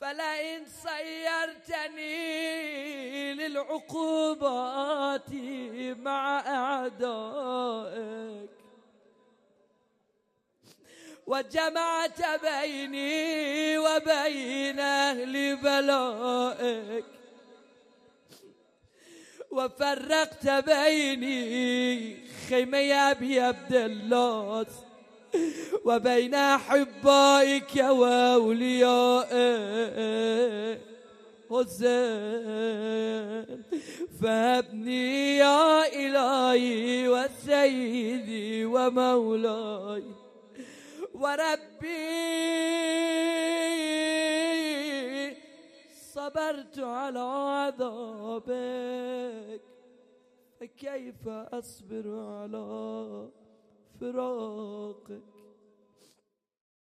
فلئن صيرتني للعقوبات مع أعدائك وجمعت بيني وبين أهل بلائك وفرقت بيني خيمة يا أبي عبد الله. وبين أحبائك وأوليائك حسين فابني يا إلهي وسيدي ومولاي وربي. صبرت على عذابك فكيف أصبر على فراقك.